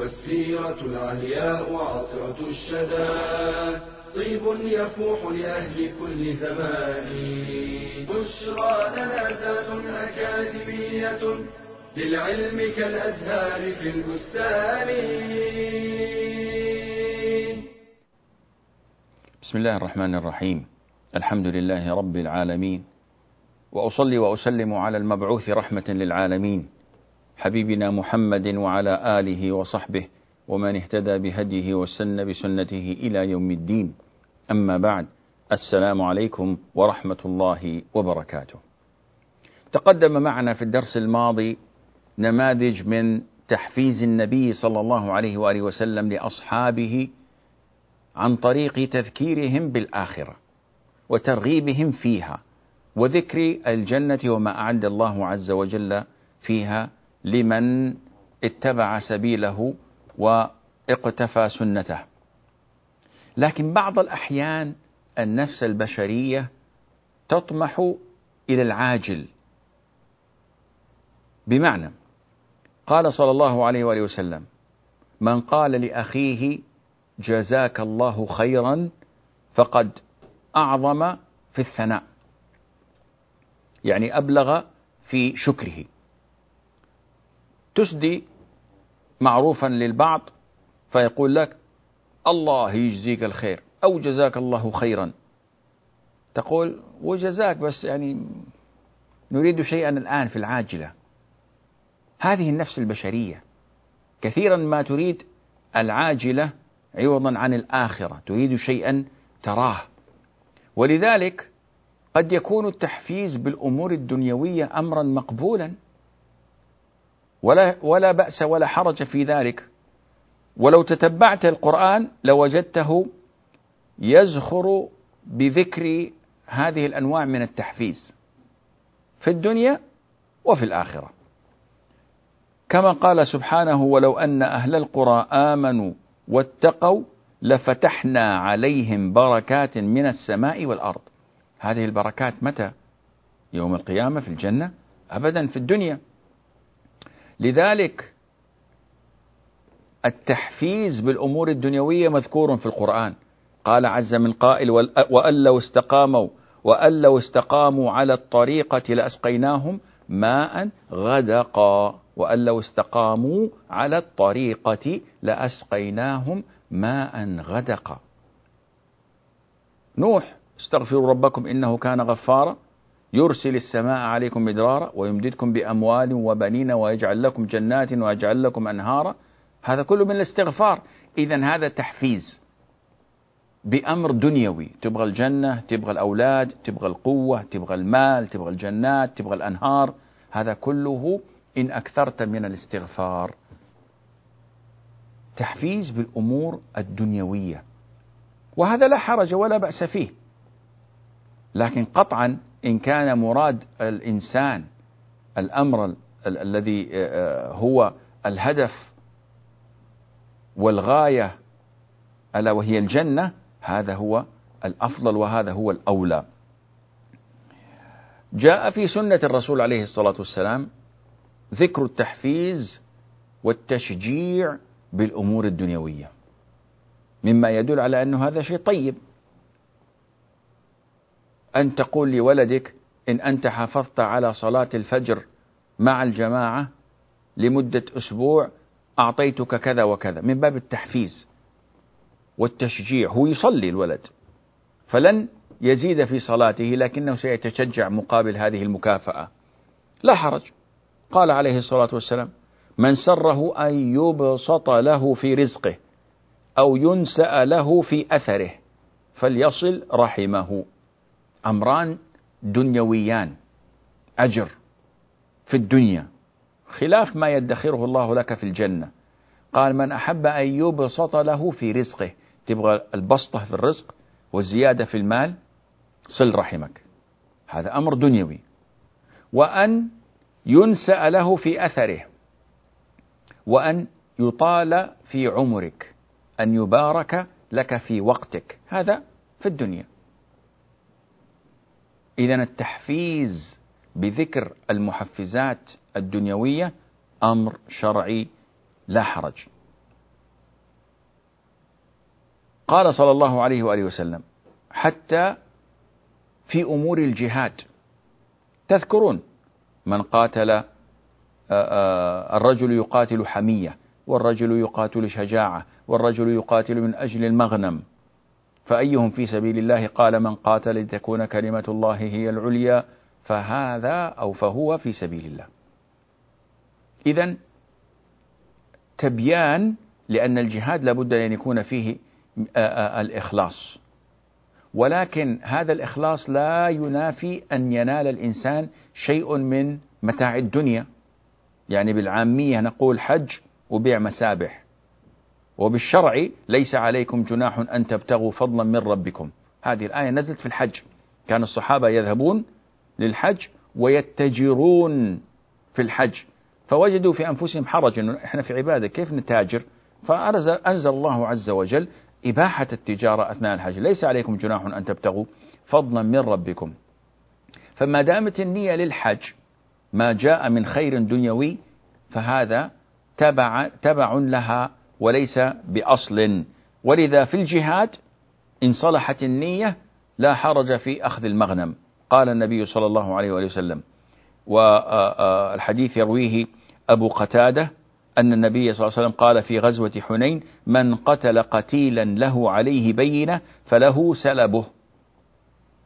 والسيرة العلياء عطرة الشدى. طيب يفوح لأهل كل زمان. بشرى لنا أكاديمية للعلم كالأزهار في البستان. بسم الله الرحمن الرحيم. الحمد لله رب العالمين. وأصلي وأسلم على المبعوث رحمة للعالمين. حبيبنا محمد وعلى آله وصحبه ومن اهتدى بهديه واستنى بسنته إلى يوم الدين. أما بعد السلام عليكم ورحمة الله وبركاته. تقدم معنا في الدرس الماضي نماذج من تحفيز النبي صلى الله عليه وآله وسلم لأصحابه عن طريق تذكيرهم بالآخرة وترغيبهم فيها وذكر الجنة وما أعد الله عز وجل فيها لمن اتبع سبيله واقتفى سنته. لكن بعض الأحيان النفس البشرية تطمح إلى العاجل. بمعنى قال صلى الله عليه وآله وسلم من قال لأخيه جزاك الله خيرا فقد أعظم في الثناء. يعني أبلغ في شكره. تسدي معروفا للبعض فيقول لك الله يجزيك الخير أو جزاك الله خيرا. تقول وجزاك بس يعني نريد شيئا الآن في العاجلة. هذه النفس البشرية. كثيرا ما تريد العاجلة عوضا عن الآخرة. تريد شيئا تراه. ولذلك قد يكون التحفيز بالأمور الدنيوية امرا مقبولا. ولا ولا بأس ولا حرج في ذلك. ولو تتبعت القرآن لوجدته يزخر بذكر هذه الأنواع من التحفيز في الدنيا وفي الآخرة. كما قال سبحانه ولو أن أهل القرى آمنوا واتقوا لفتحنا عليهم بركات من السماء والأرض. هذه البركات متى؟ يوم القيامة في الجنة ابدا في الدنيا. لذلك التحفيز بالأمور الدنيوية مذكور في القرآن. قال عز من قائل وأن لو استقاموا وأن لو استقاموا على الطريقة لأسقيناهم ماء غدقا وأن لو استقاموا على الطريقة لأسقيناهم ماء غدقا. نوح استغفروا ربكم إنه كان غفارا يرسل السماء عليكم مدرارا ويمددكم بأموال وبنين ويجعل لكم جنات ويجعل لكم أنهارا. هذا كله من الاستغفار. إذا هذا تحفيز بأمر دنيوي. تبغى الجنة تبغى الأولاد تبغى القوة تبغى المال تبغى الجنات تبغى الأنهار. هذا كله إن أكثرت من الاستغفار. تحفيز بالأمور الدنيوية. وهذا لا حرج ولا بأس فيه. لكن قطعا إن كان مراد الإنسان الأمر الذي هو الهدف والغاية ألا وهي الجنة هذا هو الأفضل وهذا هو الأولى. جاء في سنة الرسول عليه الصلاة والسلام ذكر التحفيز والتشجيع بالأمور الدنيوية مما يدل على انه هذا شيء طيب. أن تقول لولدك إن أنت حافظت على صلاة الفجر مع الجماعة لمدة أسبوع أعطيتك كذا وكذا. من باب التحفيز والتشجيع هو يصلي الولد فلن يزيد في صلاته لكنه سيتشجع مقابل هذه المكافأة. لا حرج. قال عليه الصلاة والسلام من سره أن يبسط له في رزقه أو ينسأ له في أثره فليصل رحمه. أمران دنيويان. أجر في الدنيا. خلاف ما يدخره الله لك في الجنة. قال من أحب أن يبسط له في رزقه. تبغى البسطة في الرزق والزيادة في المال؟ صل رحمك. هذا أمر دنيوي. وأن ينسأ له في أثره. وأن يطال في عمرك. أن يبارك لك في وقتك. هذا في الدنيا. إذا التحفيز بذكر المحفزات الدنيوية أمر شرعي لا حرج. قال صلى الله عليه وآله وسلم حتى في أمور الجهاد تذكرون من قاتل آه، آه، الرجل يقاتل حمية والرجل يقاتل شجاعة والرجل يقاتل من أجل المغنم فأيهم في سبيل الله قال من قاتل لتكون كلمة الله هي العليا فهذا أو فهو في سبيل الله. إذا تبيان لأن الجهاد لابد أن يكون فيه الإخلاص. ولكن هذا الإخلاص لا ينافي أن ينال الإنسان شيء من متاع الدنيا. يعني بالعامية نقول حج وبيع مسابح. وبالشرع ليس عليكم جناح أن تبتغوا فضلا من ربكم. هذه الآية نزلت في الحج. كان الصحابة يذهبون للحج ويتجرون في الحج. فوجدوا في أنفسهم حرج أنه إحنا في عبادة كيف نتاجر؟ فأنزل الله عز وجل إباحة التجارة أثناء الحج. ليس عليكم جناح أن تبتغوا فضلا من ربكم. فما دامت النية للحج ما جاء من خير دنيوي فهذا تبع, تبع لها وليس بأصل. ولذا في الجهاد إن صلحت النية لا حرج في أخذ المغنم. قال النبي صلى الله عليه وآله وسلم والحديث يرويه أبو قتادة أن النبي صلى الله عليه وسلم قال في غزوة حنين من قتل قتيلا له عليه بينة فله سلبه.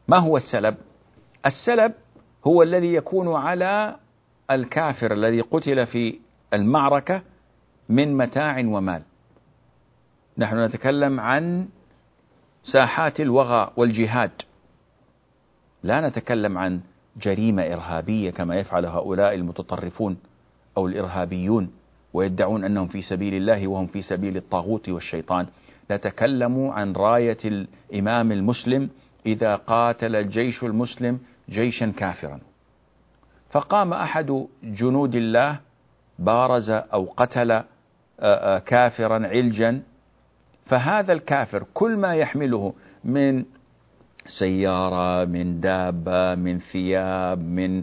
ما هو السلب؟ السلب هو الذي يكون على الكافر الذي قتل في المعركة من متاع ومال. نحن نتكلم عن ساحات الوغى والجهاد. لا نتكلم عن جريمة إرهابية كما يفعل هؤلاء المتطرفون أو الإرهابيون ويدعون أنهم في سبيل الله وهم في سبيل الطاغوت والشيطان. نتكلم عن راية الإمام المسلم إذا قاتل الجيش المسلم جيشا كافرا. فقام أحد جنود الله بارز أو قتل كافرا علجا. فهذا الكافر كل ما يحمله من سيارة من دابة من ثياب من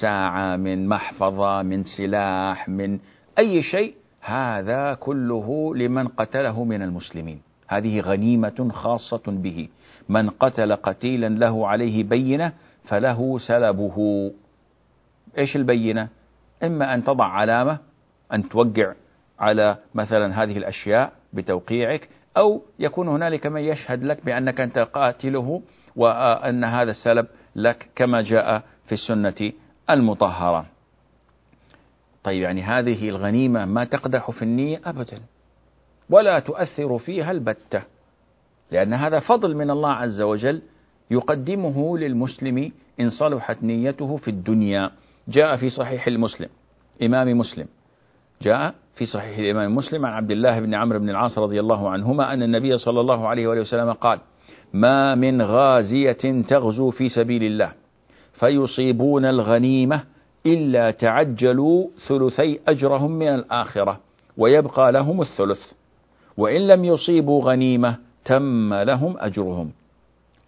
ساعة من محفظة من سلاح من أي شيء هذا كله لمن قتله من المسلمين. هذه غنيمة خاصة به. من قتل قتيلا له عليه بينة فله سلبه. إيش البينة؟ إما أن تضع علامة أن توقع على مثلا هذه الأشياء بتوقيعك أو يكون هنالك من يشهد لك بأنك أنت قاتله وأن هذا السلب لك كما جاء في السنة المطهرة. طيب يعني هذه الغنيمة ما تقدح في النية أبدا ولا تؤثر فيها البتة لأن هذا فضل من الله عز وجل يقدمه للمسلم إن صلحت نيته في الدنيا. جاء في صحيح المسلم إمام مسلم جاء في صحيح الإمام مسلم عن عبد الله بن عمرو بن العاص رضي الله عنهما أن النبي صلى الله عليه وآله وسلم قال ما من غازية تغزو في سبيل الله فيصيبون الغنيمة إلا تعجلوا ثلثي أجرهم من الآخرة ويبقى لهم الثلث وإن لم يصيبوا غنيمة تم لهم أجرهم.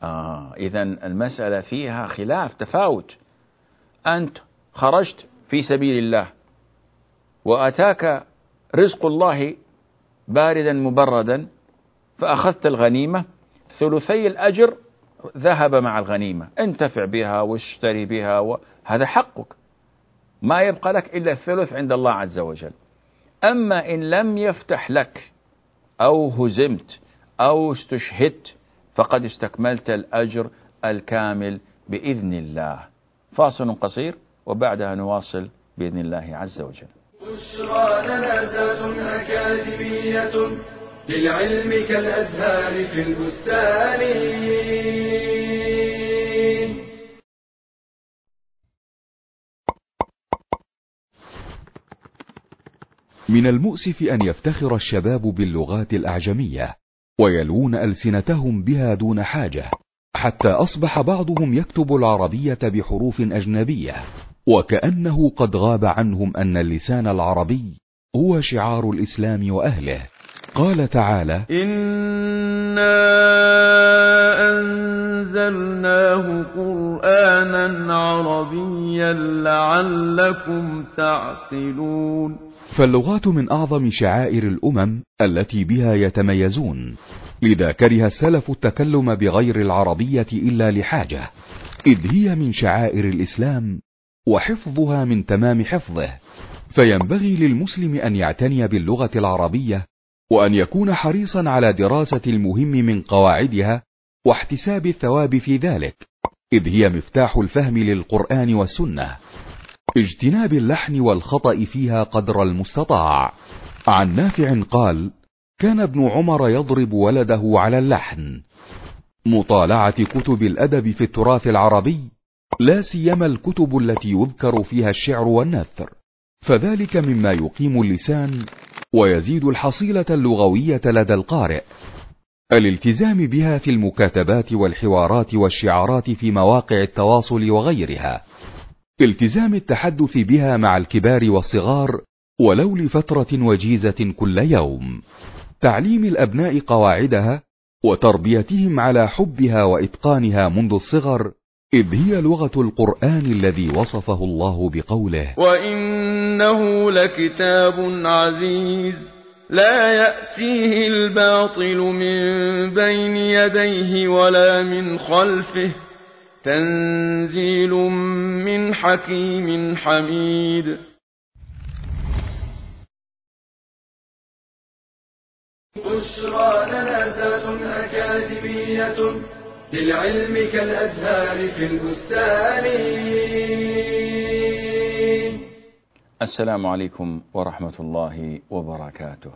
آه إذا المسألة فيها خلاف تفاوت. أنت خرجت في سبيل الله وأتاك رزق الله باردا مبردا فأخذت الغنيمة. ثلثي الأجر ذهب مع الغنيمة. انتفع بها واشتري بها وهذا حقك. ما يبقى لك إلا الثلث عند الله عز وجل. أما إن لم يفتح لك أو هزمت أو استشهدت فقد استكملت الأجر الكامل بإذن الله. فاصل قصير وبعدها نواصل بإذن الله عز وجل. بشرى لنا أكاديمية للعلم كالأزهار في البستان. من المؤسف أن يفتخر الشباب باللغات الأعجمية ويلوون ألسنتهم بها دون حاجة حتى أصبح بعضهم يكتب العربية بحروف أجنبية. وكأنه قد غاب عنهم أن اللسان العربي هو شعار الإسلام وأهله. قال تعالى انا انزلناه قرانا عربيا لعلكم تعقلون. فاللغات من أعظم شعائر الأمم التي بها يتميزون. لذا كره السلف التكلم بغير العربية إلا لحاجة. إذ هي من شعائر الإسلام وحفظها من تمام حفظه. فينبغي للمسلم أن يعتني باللغة العربية وأن يكون حريصا على دراسة المهم من قواعدها واحتساب الثواب في ذلك إذ هي مفتاح الفهم للقرآن والسنة. اجتناب اللحن والخطأ فيها قدر المستطاع. عن نافع قال كان ابن عمر يضرب ولده على اللحن. مطالعة كتب الأدب في التراث العربي لا سيما الكتب التي يذكر فيها الشعر والنثر. فذلك مما يقيم اللسان ويزيد الحصيلة اللغوية لدى القارئ. الالتزام بها في المكاتبات والحوارات والشعارات في مواقع التواصل وغيرها. التزام التحدث بها مع الكبار والصغار ولو لفتره وجيزة كل يوم. تعليم الأبناء قواعدها وتربيتهم على حبها وإتقانها منذ الصغر إذ هي لغة القرآن الذي وصفه الله بقوله وإنه لكتاب عزيز لا يأتيه الباطل من بين يديه ولا من خلفه تنزيل من حكيم حميد. بشرى لنا ذات أكاديمية للعلم كالأزهار في البستان السلام عليكم ورحمة الله وبركاته.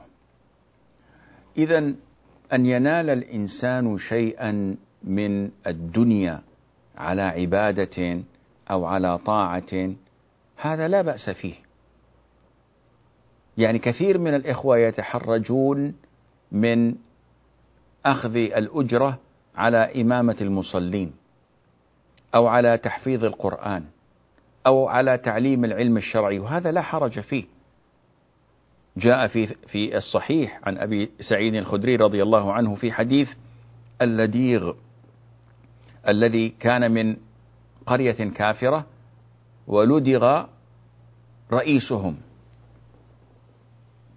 إذا أن ينال الإنسان شيئا من الدنيا على عبادة أو على طاعة هذا لا بأس فيه. يعني كثير من الإخوة يتحرجون من أخذ الأجرة على إمامة المصلين أو على تحفيظ القرآن أو على تعليم العلم الشرعي وهذا لا حرج فيه. جاء في في الصحيح عن أبي سعيد الخدري رضي الله عنه في حديث اللديغ الذي كان من قرية كافرة ولدغ رئيسهم.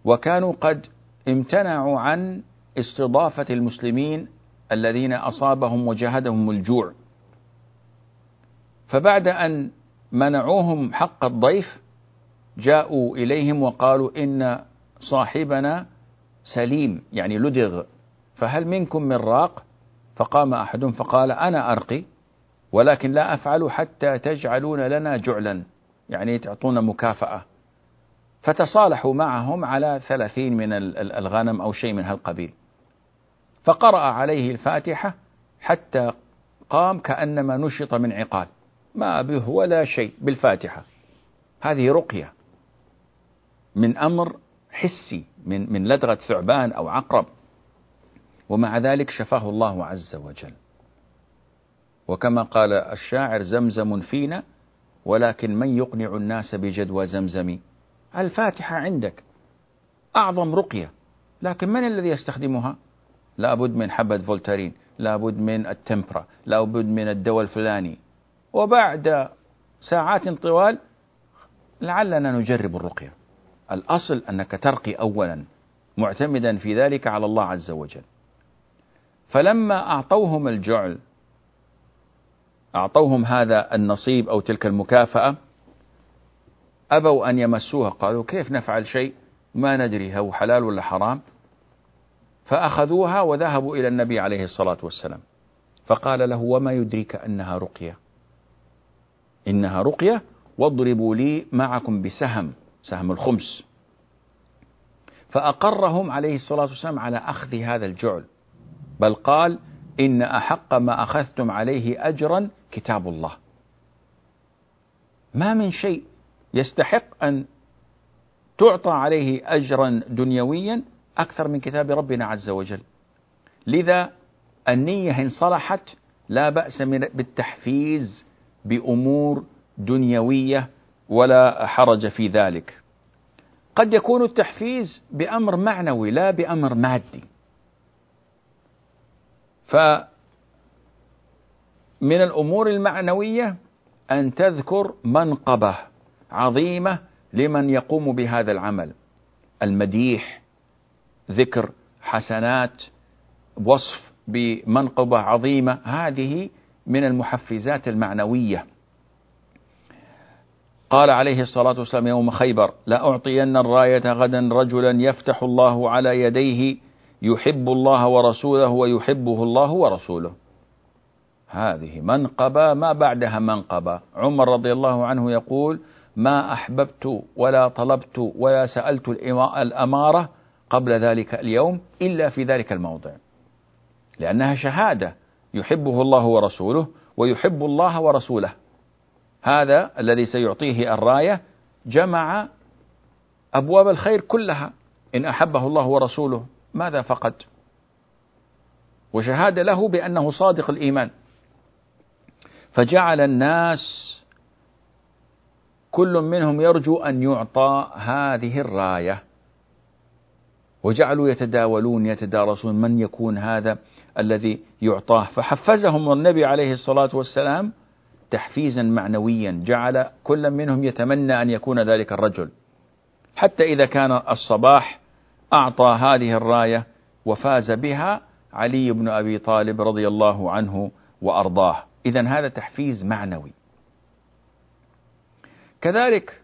وكانوا قد امتنعوا عن استضافة المسلمين الذين أصابهم وجهدهم الجوع. فبعد أن منعوهم حق الضيف جاءوا إليهم وقالوا إن صاحبنا سليم يعني لدغ. فهل منكم من راق؟ فقام أحدهم فقال أنا أرقي ولكن لا أفعل حتى تجعلون لنا جعلا يعني تعطونا مكافأة. فتصالحوا معهم على ثلاثين من الغنم أو شيء من هالقبيل. فقرأ عليه الفاتحة حتى قام كأنما نشط من عقال. ما به ولا شيء بالفاتحة. هذه رقية. من أمر حسي من من لدغة ثعبان أو عقرب. ومع ذلك شفاه الله عز وجل. وكما قال الشاعر زمزم فينا ولكن من يقنع الناس بجدوى زمزم؟ الفاتحة عندك. أعظم رقية. لكن من الذي يستخدمها؟ لابد من حبة فولتارين لابد من التمبرا لابد من الدواء الفلاني. وبعد ساعات طوال لعلنا نجرب الرقية. الأصل أنك ترقي أولا معتمدا في ذلك على الله عز وجل. فلما أعطوهم الجعل أعطوهم هذا النصيب أو تلك المكافأة أبوا أن يمسوها. قالوا كيف نفعل شيء؟ ما ندري هو حلال ولا حرام. فأخذوها وذهبوا إلى النبي عليه الصلاة والسلام. فقال له وما يدريك أنها رقية؟ إنها رقية؟ واضربوا لي معكم بسهم سهم الخمس. فأقرهم عليه الصلاة والسلام على أخذ هذا الجعل بل قال إن أحق ما أخذتم عليه أجرا كتاب الله. ما من شيء يستحق أن تعطى عليه أجرا دنيويا أكثر من كتاب ربنا عز وجل. لذا النية إن صلحت لا بأس من بالتحفيز بأمور دنيوية ولا حرج في ذلك. قد يكون التحفيز بأمر معنوي لا بأمر مادي. فمن الأمور المعنوية أن تذكر منقبة عظيمة لمن يقوم بهذا العمل. المديح ذكر حسنات وصف بمنقبة عظيمة. هذه من المحفزات المعنوية. قال عليه الصلاة والسلام يوم خيبر لأعطين الراية غدا رجلا يفتح الله على يديه يحب الله ورسوله ويحبه الله ورسوله. هذه منقبة ما بعدها منقبة. عمر رضي الله عنه يقول ما أحببت ولا طلبت ولا سألت الأمارة قبل ذلك اليوم إلا في ذلك الموضع. لأنها شهادة يحبه الله ورسوله ويحب الله ورسوله. هذا الذي سيعطيه الراية جمع أبواب الخير كلها. إن أحبه الله ورسوله ماذا فقد؟ وشهادة له بأنه صادق الإيمان. فجعل الناس كل منهم يرجو أن يعطى هذه الراية. وجعلوا يتداولون يتدارسون من يكون هذا الذي يعطاه. فحفزهم النبي عليه الصلاة والسلام تحفيزا معنويا. جعل كل منهم يتمنى أن يكون ذلك الرجل. حتى إذا كان الصباح أعطى هذه الراية وفاز بها علي بن أبي طالب رضي الله عنه وأرضاه. إذا هذا تحفيز معنوي. كذلك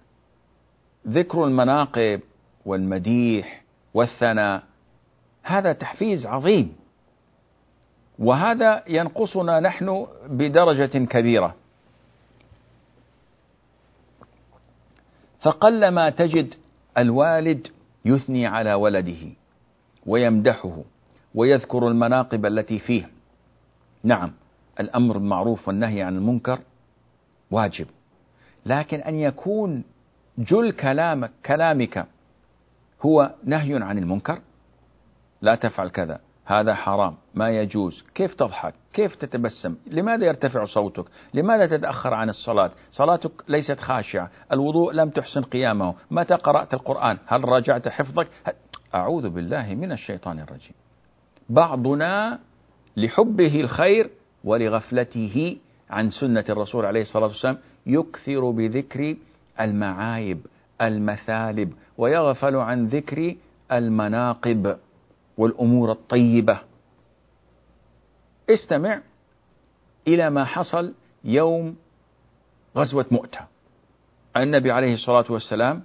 ذكر المناقب والمديح والثناء. هذا تحفيز عظيم. وهذا ينقصنا نحن بدرجة كبيرة. فقلما تجد الوالد يثني على ولده ويمدحه ويذكر المناقب التي فيه. نعم الأمر بالمعروف والنهي عن المنكر واجب. لكن أن يكون جل كلامك كلامك هو نهي عن المنكر؟ لا تفعل كذا هذا حرام ما يجوز. كيف تضحك؟ كيف تتبسم؟ لماذا يرتفع صوتك؟ لماذا تتأخر عن الصلاة؟ صلاتك ليست خاشعة الوضوء لم تحسن قيامه. متى قرأت القرآن؟ هل راجعت حفظك؟ أعوذ بالله من الشيطان الرجيم. بعضنا لحبه الخير ولغفلته عن سنة الرسول عليه الصلاة والسلام يكثر بذكر المعايب المثالب. ويغفل عن ذكر المناقب والأمور الطيبة. استمع إلى ما حصل يوم غزوة مؤتة. النبي عليه الصلاة والسلام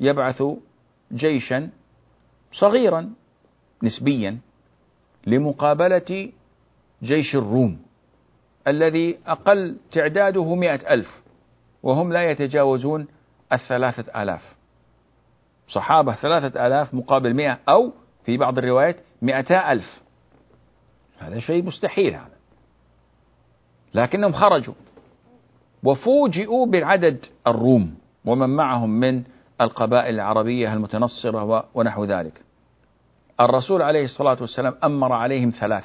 يبعث جيشا صغيرا نسبيا لمقابلة جيش الروم الذي أقل تعداده مئة ألف وهم لا يتجاوزون الثلاثة آلاف. صحابة ثلاثة آلاف مقابل مئة أو في بعض الروايات مئتا ألف. هذا شيء مستحيل هذا. لكنهم خرجوا وفوجئوا بعدد الروم ومن معهم من القبائل العربية المتنصرة ونحو ذلك. الرسول عليه الصلاة والسلام أمر عليهم ثلاث.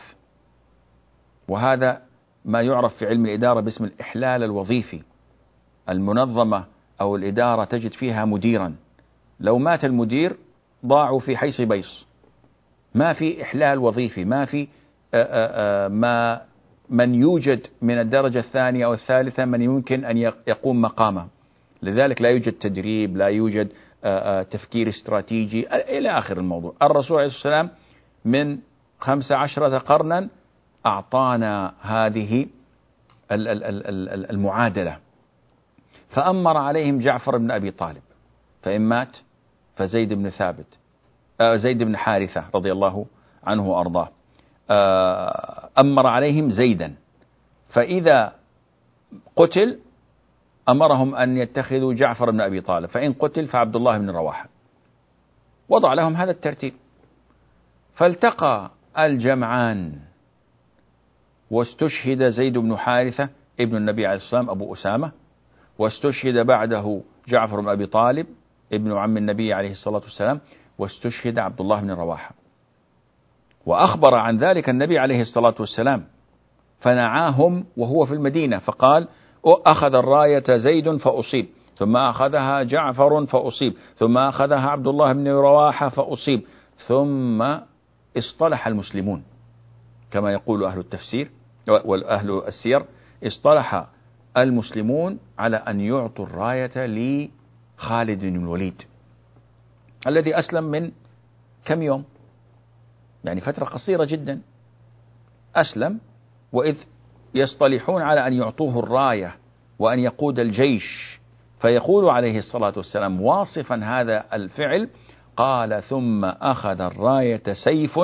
وهذا ما يعرف في علم الإدارة باسم الإحلال الوظيفي. المنظمة أو الإدارة تجد فيها مديرا. لو مات المدير ضاعوا في حيص بيص. ما في إحلال وظيفي ما في آه، آه، آه، ما من يوجد من الدرجة الثانية أو الثالثة من يمكن أن يقوم مقامه. لذلك لا يوجد تدريب لا يوجد تفكير استراتيجي إلى آخر الموضوع. الرسول عليه الصلاة والسلام من خمس عشرة قرنا أعطانا هذه المعادلة. فأمر عليهم جعفر بن أبي طالب. فإن مات فزيد بن ثابت آه، زيد بن حارثة رضي الله عنه وأرضاه آه، أمر عليهم زيدا فإذا قتل أمرهم أن يتخذوا جعفر بن أبي طالب فإن قتل فعبد الله بن رواحة. وضع لهم هذا الترتيب. فالتقى الجمعان واستشهد زيد بن حارثة ابن النبي عليه الصلاة والسلام أبو أسامة واستشهد بعده جعفر بن أبي طالب ابن عم النبي عليه الصلاة والسلام واستشهد عبد الله بن رواحة. وأخبر عن ذلك النبي عليه الصلاة والسلام. فنعاهم وهو في المدينة فقال أخذ الراية زيد فأصيب ثم أخذها جعفر فأصيب ثم أخذها عبد الله بن رواحة فأصيب ثم اصطلح المسلمون. كما يقول أهل التفسير وأهل السير اصطلح المسلمون على أن يعطوا الراية لخالد بن الوليد الذي أسلم من كم يوم؟ يعني فترة قصيرة جدا. أسلم وإذ يصطلحون على أن يعطوه الراية وأن يقود الجيش. فيقول عليه الصلاة والسلام واصفا هذا الفعل قال ثم أخذ الراية سيف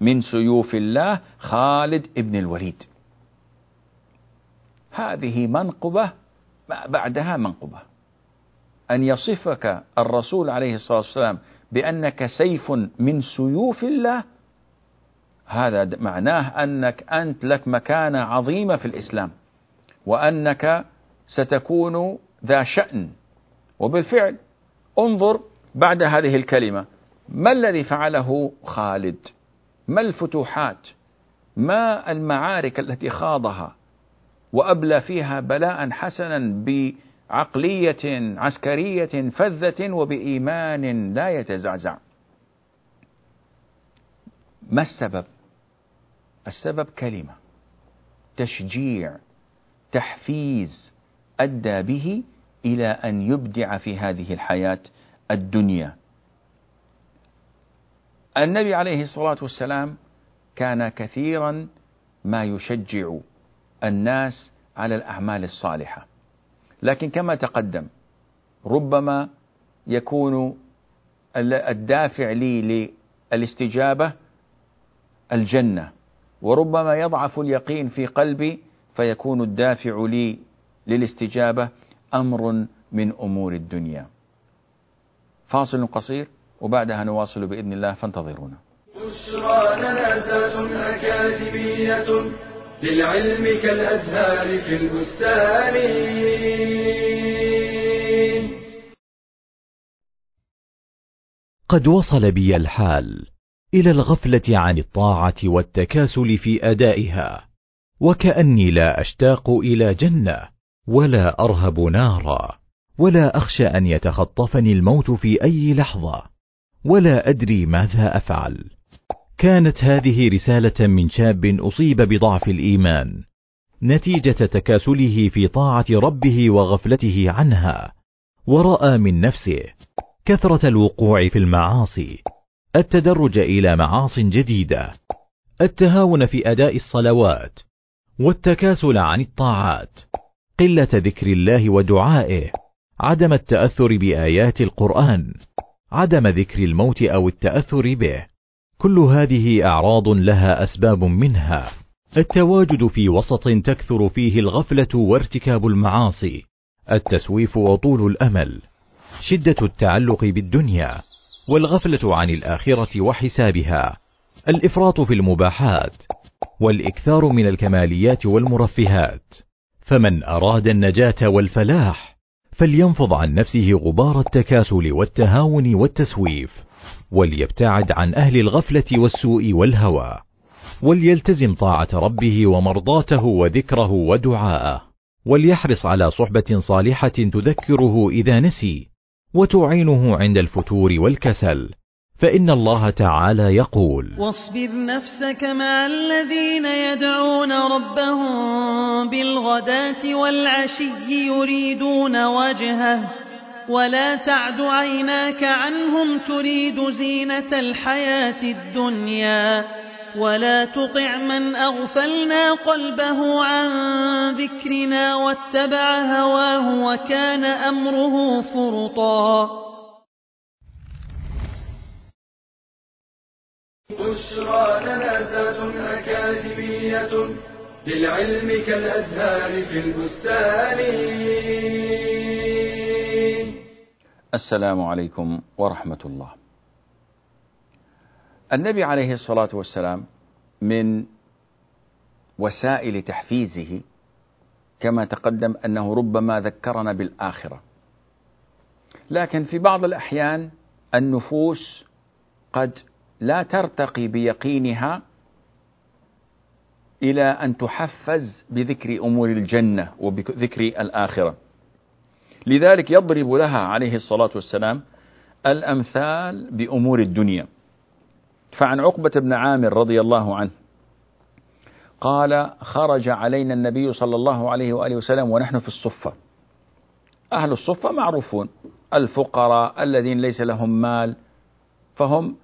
من سيوف الله خالد ابن الوليد. هذه منقبة بعدها منقبة. أن يصفك الرسول عليه الصلاة والسلام بأنك سيف من سيوف الله هذا معناه أنك أنت لك مكانة عظيمة في الإسلام وأنك ستكون ذا شأن. وبالفعل انظر بعد هذه الكلمة ما الذي فعله خالد؟ ما الفتوحات؟ ما المعارك التي خاضها؟ وأبلى فيها بلاء حسنا بعقلية عسكرية فذة وبإيمان لا يتزعزع. ما السبب؟ السبب كلمة. تشجيع تحفيز أدى به إلى أن يبدع في هذه الحياة الدنيا. النبي عليه الصلاة والسلام كان كثيرا ما يشجع الناس على الأعمال الصالحة. لكن كما تقدم ربما يكون الدافع لي للاستجابة الجنة وربما يضعف اليقين في قلبي فيكون الدافع لي للاستجابة أمر من أمور الدنيا. فاصل قصير وبعدها نواصل بإذن الله فانتظرونا. بشرى أكاديمية للعلم كالأزهار في البستان. قد وصل بي الحال إلى الغفلة عن الطاعة والتكاسل في أدائها وكأني لا أشتاق إلى جنة ولا أرهب نارا ولا أخشى أن يتخطفني الموت في أي لحظة ولا أدري ماذا أفعل. كانت هذه رسالة من شاب أصيب بضعف الإيمان نتيجة تكاسله في طاعة ربه وغفلته عنها ورأى من نفسه كثرة الوقوع في المعاصي التدرج إلى معاص جديدة التهاون في أداء الصلوات والتكاسل عن الطاعات قلة ذكر الله ودعائه عدم التأثر بآيات القرآن عدم ذكر الموت أو التأثر به. كل هذه أعراض لها أسباب منها. التواجد في وسط تكثر فيه الغفلة وارتكاب المعاصي. التسويف وطول الأمل. شدة التعلق بالدنيا. والغفلة عن الآخرة وحسابها. الإفراط في المباحات. والإكثار من الكماليات والمرفهات. فمن أراد النجاة والفلاح فلينفض عن نفسه غبار التكاسل والتهاون والتسويف. وليبتعد عن أهل الغفلة والسوء والهوى وليلتزم طاعة ربه ومرضاته وذكره ودعاءه وليحرص على صحبة صالحة تذكره إذا نسي وتعينه عند الفتور والكسل فإن الله تعالى يقول واصبر نفسك مع الذين يدعون ربهم بالغداة والعشي يريدون وجهه ولا تعد عيناك عنهم تريد زينة الحياة الدنيا ولا تطع من أغفلنا قلبه عن ذكرنا واتبع هواه وكان أمره فرطا. بشرى لنا أكاديمية للعلم كالأزهار في البستان السلام عليكم ورحمة الله. النبي عليه الصلاة والسلام من وسائل تحفيزه كما تقدم أنه ربما ذكرنا بالآخرة. لكن في بعض الأحيان النفوس قد لا ترتقي بيقينها إلى أن تحفز بذكر أمور الجنة وبذكر الآخرة. لذلك يضرب لها عليه الصلاة والسلام الأمثال بأمور الدنيا. فعن عقبة بن عامر رضي الله عنه قال خرج علينا النبي صلى الله عليه وآله وسلم ونحن في الصفة. أهل الصفة معروفون الفقراء الذين ليس لهم مال فهم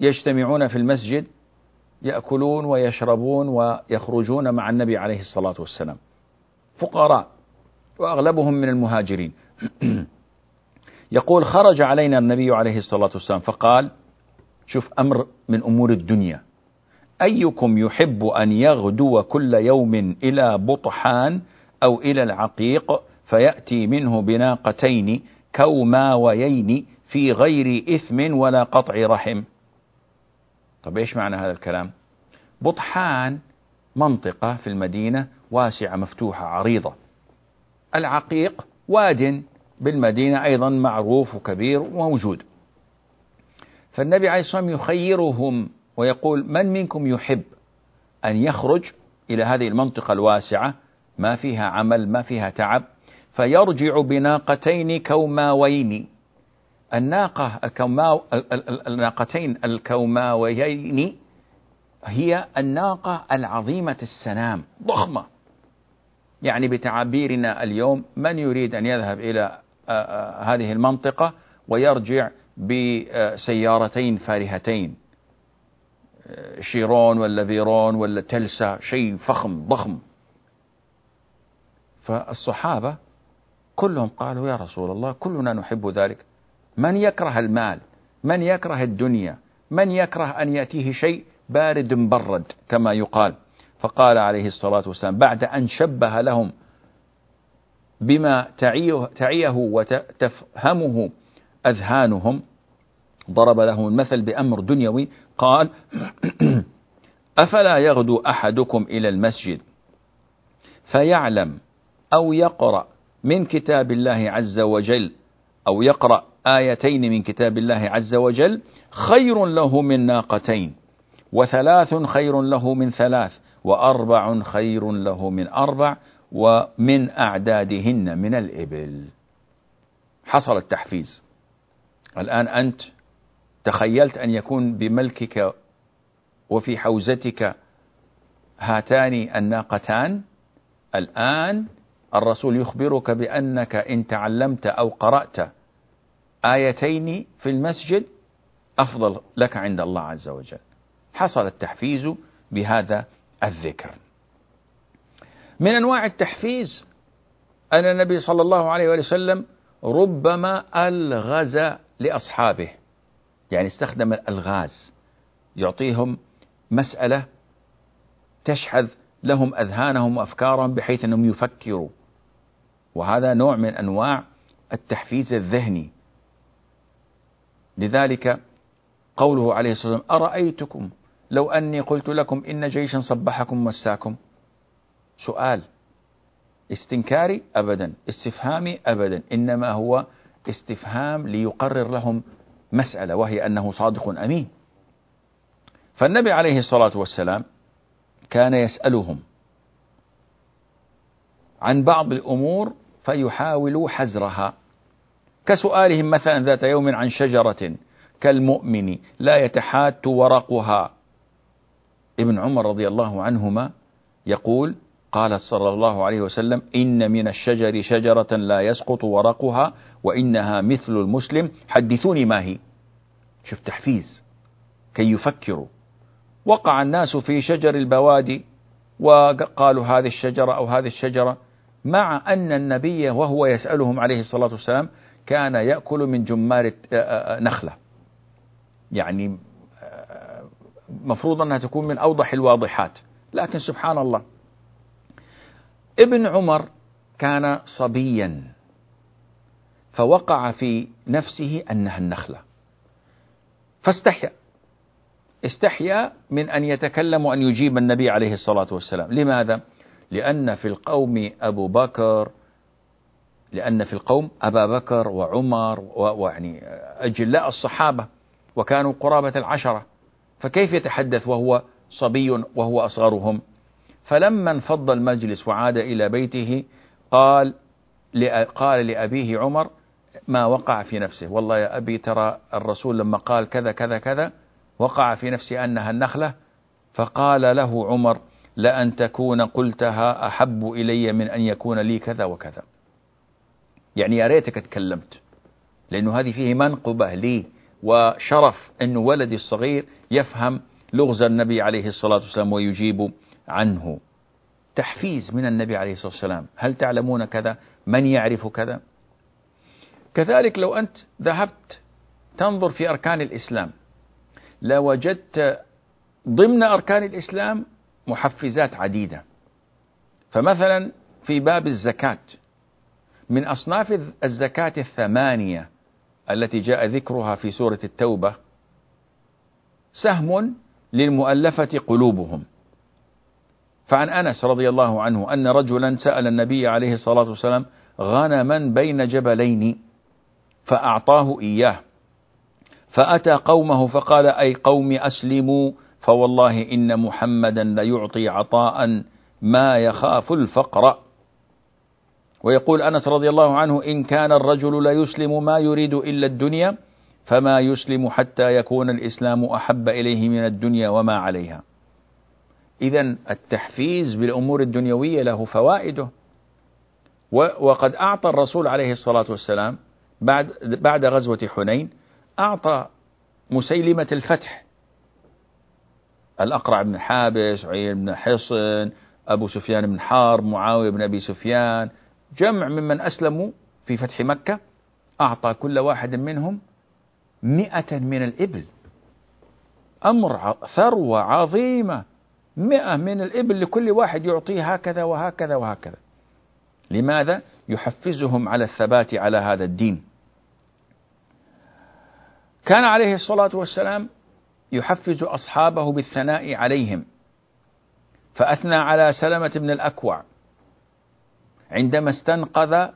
يجتمعون في المسجد يأكلون ويشربون ويخرجون مع النبي عليه الصلاة والسلام. فقراء وأغلبهم من المهاجرين. يقول خرج علينا النبي عليه الصلاة والسلام فقال شوف أمر من أمور الدنيا. أيكم يحب أن يغدو كل يوم إلى بطحان أو إلى العقيق فيأتي منه بناقتين كوماويين في غير إثم ولا قطع رحم. طب إيش معنى هذا الكلام؟ بطحان منطقة في المدينة واسعة مفتوحة عريضة. العقيق واد بالمدينة أيضا معروف وكبير وموجود. فالنبي عليه الصلاة والسلام يخيرهم ويقول من منكم يحب أن يخرج إلى هذه المنطقة الواسعة؟ ما فيها عمل ما فيها تعب. فيرجع بناقتين كوماوين. الناقة الكوماو الناقتين الكوماويين هي الناقة العظيمة السنام ضخمة. يعني بتعابيرنا اليوم من يريد أن يذهب إلى هذه المنطقة ويرجع بسيارتين فارهتين شيرون ولا فيرون ولا تلسا شيء فخم ضخم. فالصحابة كلهم قالوا يا رسول الله كلنا نحب ذلك. من يكره المال؟ من يكره الدنيا؟ من يكره أن يأتيه شيء بارد مبرد كما يقال؟ فقال عليه الصلاة والسلام بعد أن شبه لهم بما تعيه, وتفهمه أذهانهم ضرب لهم المثل بأمر دنيوي قال أفلا يغدو أحدكم إلى المسجد فيعلم أو يقرأ من كتاب الله عز وجل أو يقرأ آيتين من كتاب الله عز وجل خير له من ناقتين وثلاث خير له من ثلاث. وأربع خير له من أربع ومن أعدادهن من الإبل. حصل التحفيز. الآن أنت تخيلت أن يكون بملكك وفي حوزتك هاتان الناقتان. الآن الرسول يخبرك بأنك إن تعلمت أو قرأت آيتين في المسجد أفضل لك عند الله عز وجل. حصل التحفيز بهذا الذكر. من أنواع التحفيز أن النبي صلى الله عليه وسلم ربما ألغز لأصحابه يعني استخدم الألغاز يعطيهم مسألة تشحذ لهم أذهانهم وأفكارهم بحيث أنهم يفكروا. وهذا نوع من أنواع التحفيز الذهني. لذلك قوله عليه الصلاة والسلام أرأيتكم لو أني قلت لكم إن جيشا صبحكم مساكم. سؤال. استنكاري أبدا. استفهامي أبدا. إنما هو استفهام ليقرر لهم مسألة وهي أنه صادق أمين. فالنبي عليه الصلاة والسلام كان يسألهم عن بعض الأمور فيحاول حزرها كسؤالهم مثلا ذات يوم عن شجرة كالمؤمن لا يتحات ورقها. ابن عمر رضي الله عنهما يقول قال صلى الله عليه وسلم إن من الشجر شجرة لا يسقط ورقها وإنها مثل المسلم. حدثوني ما هي؟ شوف تحفيز. كي يفكروا. وقع الناس في شجر البوادي وقالوا هذه الشجرة أو هذه الشجرة مع أن النبي وهو يسألهم عليه الصلاة والسلام كان يأكل من جمار نخلة. يعني مفروض أنها تكون من أوضح الواضحات. لكن سبحان الله ابن عمر كان صبيا فوقع في نفسه أنها النخلة. فاستحيا استحيا من أن يتكلم وأن يجيب النبي عليه الصلاة والسلام. لماذا؟ لأن في القوم أبو بكر لأن في القوم أبا بكر وعمر ويعني أجلاء الصحابة وكانوا قرابة العشرة. فكيف يتحدث وهو صبي وهو أصغرهم؟ فلما انفض المجلس وعاد إلى بيته قال قال لأبيه عمر ما وقع في نفسه. والله يا أبي ترى الرسول لما قال كذا كذا كذا وقع في نفسي أنها النخلة. فقال له عمر لأن تكون قلتها أحب إلي من أن يكون لي كذا وكذا. يعني يا ريتك تكلمت لأنه هذه فيه منقبة لي. وشرف أن ولدي الصغير يفهم لغز النبي عليه الصلاة والسلام ويجيب عنه. تحفيز من النبي عليه الصلاة والسلام. هل تعلمون كذا؟ من يعرف كذا؟ كذلك لو أنت ذهبت تنظر في أركان الإسلام لوجدت ضمن أركان الإسلام محفزات عديدة. فمثلا في باب الزكاة من أصناف الزكاة الثمانية التي جاء ذكرها في سورة التوبة سهم للمؤلفة قلوبهم. فعن أنس رضي الله عنه أن رجلا سأل النبي عليه الصلاة والسلام غنما بين جبلين؟ فأعطاه إياه. فأتى قومه فقال أي قوم أسلموا فوالله إن محمدا ليعطي عطاء ما يخاف الفقر. ويقول أنس رضي الله عنه إن كان الرجل لا يسلم ما يريد إلا الدنيا فما يسلم حتى يكون الإسلام أحب إليه من الدنيا وما عليها. إذا التحفيز بالأمور الدنيوية له فوائده. وقد أعطى الرسول عليه الصلاة والسلام بعد بعد غزوة حنين أعطى مسيلمة الفتح. الأقرع بن حابس عين بن حصن أبو سفيان بن حارب معاوية بن أبي سفيان جمع ممن أسلموا في فتح مكة أعطى كل واحد منهم مئة من الإبل. أمر ثروة عظيمة مئة من الإبل لكل واحد يعطيه هكذا وهكذا وهكذا. لماذا؟ يحفزهم على الثبات على هذا الدين. كان عليه الصلاة والسلام يحفز أصحابه بالثناء عليهم. فأثنى على سلمة بن الأكوع عندما استنقذ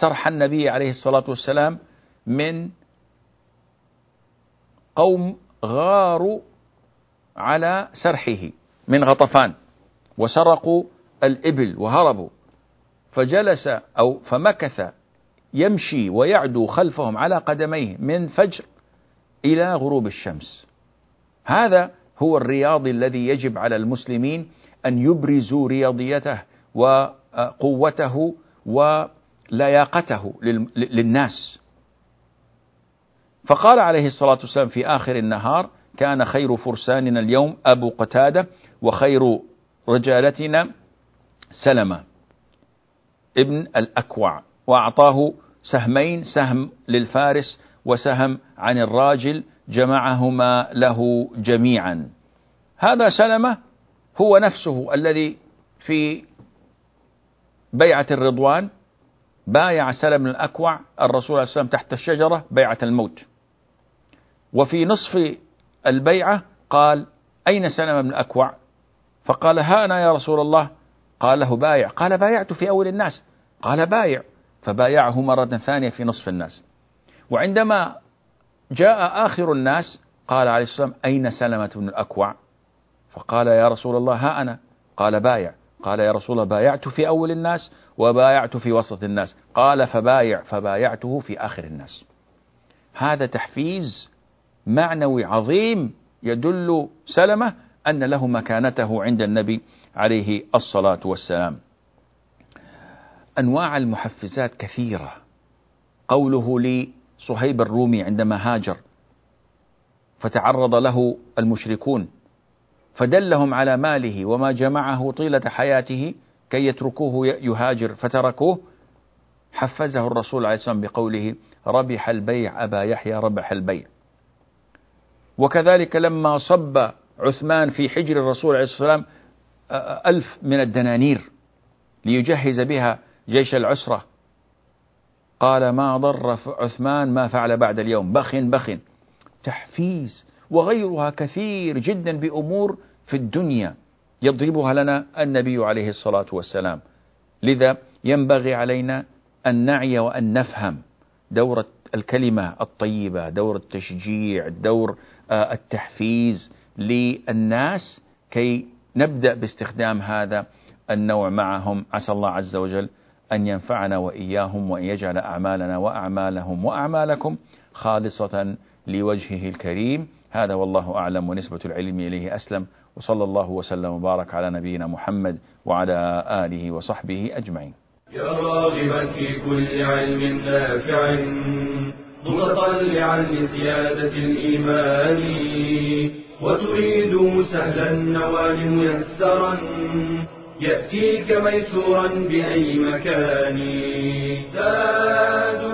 سرح النبي عليه الصلاة والسلام من قوم غاروا على سرحه من غطفان وسرقوا الإبل وهربوا. فجلس أو فمكث يمشي ويعدو خلفهم على قدميه من فجر إلى غروب الشمس. هذا هو الرياضي الذي يجب على المسلمين أن يبرزوا رياضيته وقوته ولياقته للناس. فقال عليه الصلاة والسلام في آخر النهار كان خير فرساننا اليوم أبو قتادة وخير رجالتنا سلمة ابن الأكوع وأعطاه سهمين سهم للفارس وسهم عن الراجل جمعهما له جميعا. هذا سلمة هو نفسه الذي في بيعة الرضوان بايع سلم الأكوع الرسول عليه السلام تحت الشجرة بيعة الموت. وفي نصف البيعة قال أين سلم بن الأكوع؟ فقال ها أنا يا رسول الله. قال له بايع. قال بايعت في أول الناس. قال بايع. فبايعه مرة ثانية في نصف الناس. وعندما جاء آخر الناس قال عليه السلام أين سلمة بن الأكوع؟ فقال يا رسول الله ها أنا. قال بايع. قال يا رسول الله بايعت في أول الناس وبايعت في وسط الناس. قال فبايع فبايعته في آخر الناس. هذا تحفيز معنوي عظيم يدل سلمة أن له مكانته عند النبي عليه الصلاة والسلام. أنواع المحفزات كثيرة. قوله لصهيب الرومي عندما هاجر فتعرض له المشركون فدلهم على ماله وما جمعه طيلة حياته كي يتركوه يهاجر. فتركوه. حفزه الرسول عليه والسلام بقوله ربح البيع أبا يحيى ربح البيع. وكذلك لما صب عثمان في حجر الرسول عليه الصلاة والسلام ألف من الدنانير ليجهز بها جيش العسرة. قال ما ضر عثمان ما فعل بعد اليوم. بخ بخ تحفيز وغيرها كثير جدا بأمور في الدنيا يضربها لنا النبي عليه الصلاة والسلام. لذا ينبغي علينا أن نعي وأن نفهم دور الكلمة الطيبة دور التشجيع دور آه، التحفيز للناس كي نبدأ باستخدام هذا النوع معهم. عسى الله عز وجل أن ينفعنا وإياهم وأن يجعل أعمالنا وأعمالهم وأعمالكم خالصة لوجهه الكريم. هذا والله أعلم ونسبة العلم إليه أسلم وصلى الله وسلم وبارك على نبينا محمد وعلى آله وصحبه أجمعين. يا راغبا في كل علم نافع متطلعا لزيادة الإيمان وتريد سهلا النوال ميسرا يأتيك ميسورا بأي مكان. زاد